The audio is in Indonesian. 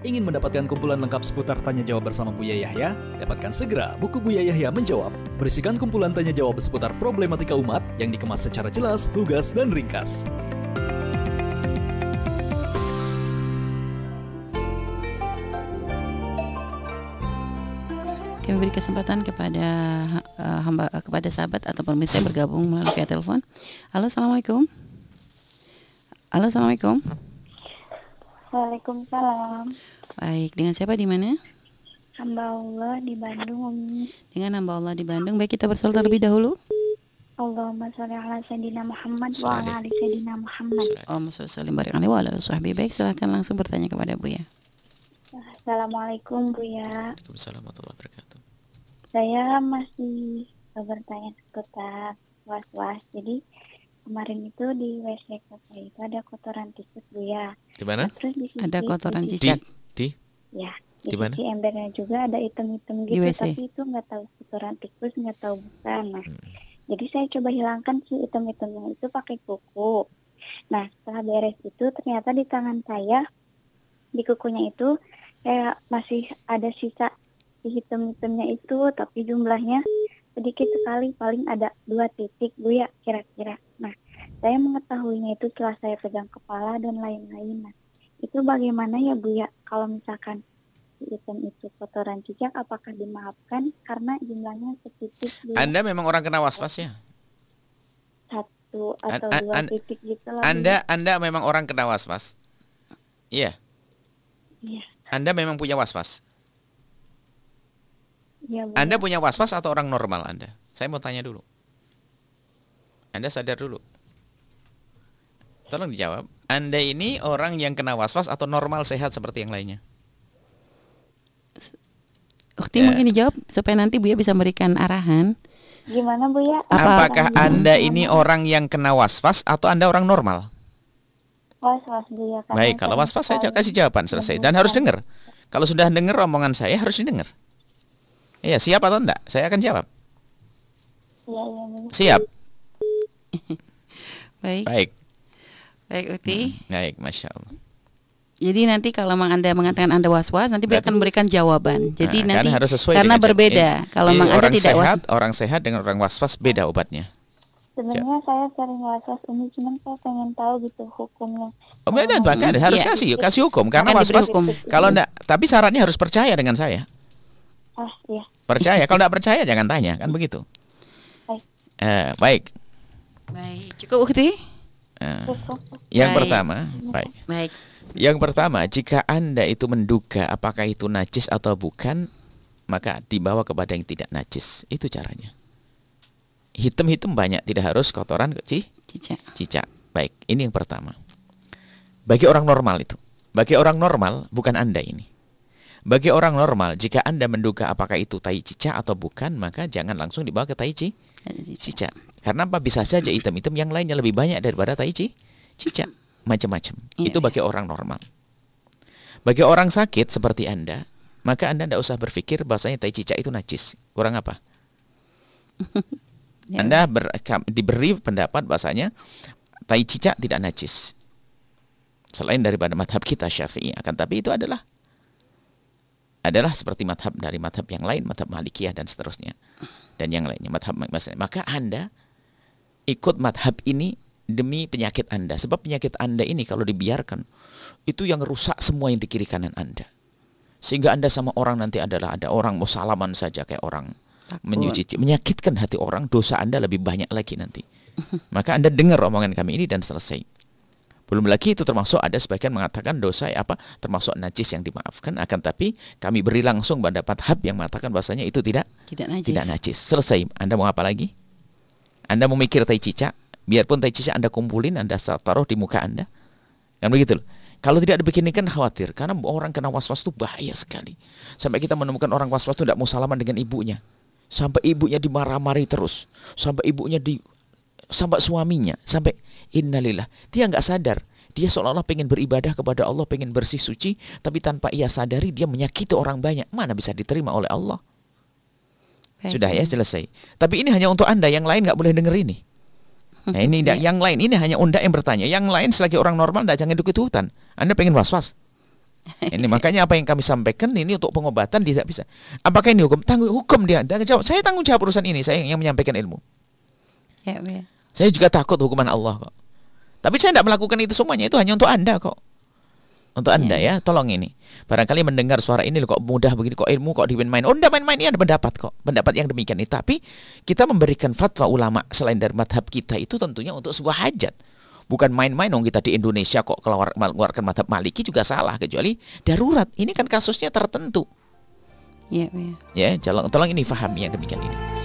Ingin mendapatkan kumpulan lengkap seputar tanya jawab bersama Buya Yahya? Dapatkan segera buku Buya Yahya menjawab. Berisikan kumpulan tanya jawab seputar problematika umat yang dikemas secara jelas, lugas, dan ringkas. Kami beri kesempatan kepada uh, hamba uh, kepada sahabat atau pemirsa bergabung melalui telepon. Halo, assalamualaikum. Halo, assalamualaikum. Waalaikumsalam. Baik, dengan siapa di mana? Hamba Allah di Bandung, Umi. Dengan hamba Allah di Bandung. Baik, kita bersolat terlebih dahulu. Allahumma sholli ala sayyidina Muhammad wa ala ali sayyidina Muhammad. Allahumma sholli sallim barik alaihi wa ala sahbihi. Baik, silakan langsung bertanya kepada Buya. Assalamualaikum Buya. Waalaikumsalam warahmatullahi wabarakatuh. Saya masih bertanya seputar was-was. Jadi kemarin itu di WC saya itu ada kotoran tikus Buya. Di mana? Nah, terus di sisi, Ada kotoran di, Di cicak. di Ya, Di di, mana? sisi embernya juga ada item-item Di gitu, WC. tapi itu nggak tahu kotoran tikus, nggak tahu bukan. Nah, Hmm. jadi saya coba hilangkan si item-itemnya itu pakai kuku. Nah, setelah beres itu ternyata di tangan saya di kukunya itu kayak masih ada sisa si hitam-hitamnya itu, tapi jumlahnya sedikit sekali, paling ada dua titik bu ya kira-kira. Nah, saya mengetahuinya itu setelah saya pegang kepala dan lain-lain. Nah, itu bagaimana ya bu ya kalau misalkan hitam itu kotoran cicak, apakah dimaafkan karena jumlahnya sedikit Bu ya? Anda memang orang kena was-was ya? satu atau An- dua an- titik gitu lah. Bu. Anda Anda memang orang kena was-was? Iya. Iya, Anda memang punya was-was. Iya Bu. Anda punya was-was atau orang normal Anda? Saya mau tanya dulu. Anda sadar dulu. Tolong dijawab. Anda ini orang yang kena was-was atau normal sehat seperti yang lainnya? Ukti Ya. mungkin dijawab supaya nanti Buya bisa memberikan arahan. Gimana Bu ya? Apa- Apakah? Anda ini orang yang kena was-was atau Anda orang normal? was-was Bu ya? karena Baik, kalau was-was saya kasih jawaban selesai dan harus dengar. Kalau sudah dengar omongan saya harus didengar. Iya, siap atau enggak? Saya akan jawab. Siap. Baik, Baik. baik Ukti. Baik, Masya Allah. Jadi nanti kalau memang Anda mengatakan Anda was-was, nanti Berarti- akan memberikan jawaban. Jadi Nah, nanti kan harus sesuai karena berbeda. ini- kalau memang Anda orang tidak was sehat, orang sehat dengan orang was-was beda obatnya. Sebenarnya saya sering was-was ini, cuman saya pengen tahu gitu hukumnya. Oh, beda, bahkan harus Iya. kasih, kasih hukum karena was-was. Kalau enggak, tapi syaratnya harus percaya dengan saya. Ah, iya. Percaya. Kalau enggak percaya jangan tanya, kan begitu. Baik. Eh, baik. Baik, cukup Ukti? Eh, Cukup. yang Baik. pertama, baik. Baik. Yang pertama, jika Anda itu menduga apakah itu najis atau bukan, maka dibawa kepada yang tidak najis. Itu caranya. Hitam-hitam banyak, tidak harus kotoran kecil Cicak. cicak. Baik, ini yang pertama. Bagi orang normal itu. Bagi orang normal, bukan Anda ini. Bagi orang normal, jika Anda menduga apakah itu tai cicak atau bukan, maka jangan langsung dibawa ke tai cicak. Karena apa? Bisa saja item-item yang lainnya lebih banyak daripada tai ci- cicak. Macam-macam. Iya, Itu bagi orang normal. Bagi orang sakit seperti Anda, maka Anda tidak usah berpikir bahwasanya tai cicak itu najis. Kurang apa? Ya. Anda ber- diberi pendapat bahasanya tai cicak tidak najis. Selain daripada madhab kita syafi'i. Akan tapi itu adalah adalah seperti madhab dari madhab yang lain, madhab malikiyah dan seterusnya. Dan yang lainnya, madhab. Maka Anda ikut madhab ini demi penyakit Anda. Sebab penyakit Anda ini kalau dibiarkan, itu yang rusak semua yang di kiri kanan Anda. Sehingga Anda sama orang nanti adalah ada orang mau salaman saja kayak orang Takut. menyucici, menyakitkan hati orang, dosa Anda lebih banyak lagi nanti. Maka Anda dengar omongan kami ini dan selesai. Belum lagi itu termasuk ada sebagian mengatakan dosa apa termasuk najis yang dimaafkan akan tapi kami beri langsung pendapat hab yang mengatakan bahasanya itu tidak Tidak najis. tidak najis. Selesai. Anda mau apa lagi? Anda mau mikir tai cicak, biarpun tai cicak Anda kumpulin, Anda taruh di muka Anda. Kan begitu loh. Kalau tidak dibikinikan khawatir karena orang kena was-was itu bahaya sekali. Sampai kita menemukan orang was-was itu tidak mau salaman dengan ibunya. Sampai ibunya dimarah-marahi terus. Sampai ibunya di sampai suaminya, sampai innalillah. Dia nggak sadar. Dia seolah-olah pengen beribadah kepada Allah, pengen bersih suci, tapi tanpa ia sadari dia menyakiti orang banyak. Mana bisa diterima oleh Allah? Baik. Sudah ya selesai. Tapi ini hanya untuk anda, yang lain nggak boleh denger ini. Nah ini tidak, yang lain ini hanya unda yang bertanya. Yang lain selagi orang normal tidak jangan ikut ikutan. Anda pengen was-was. Ini makanya apa yang kami sampaikan ini untuk pengobatan tidak bisa. Apakah ini hukum? Tanggung hukum dia. Dan jawab, saya tanggung jawab urusan ini. Saya yang menyampaikan ilmu. Ya, ya. Saya juga takut hukuman Allah kok. Tapi saya tidak melakukan itu semuanya. Itu hanya untuk anda kok. Untuk anda ya, tolong ini. Barangkali mendengar suara ini kok mudah begini kok ilmu kok dimain-main. Oh, tidak main-main ini ada pendapat kok. Pendapat yang demikian itu. Tapi kita memberikan fatwa ulama selain dari madhab kita itu tentunya untuk sebuah hajat bukan main-main dong kita di Indonesia kok keluar mengeluarkan madhab maliki juga salah kecuali darurat ini kan kasusnya tertentu Ya, ya. ya tolong tolong ini pahami yang demikian ini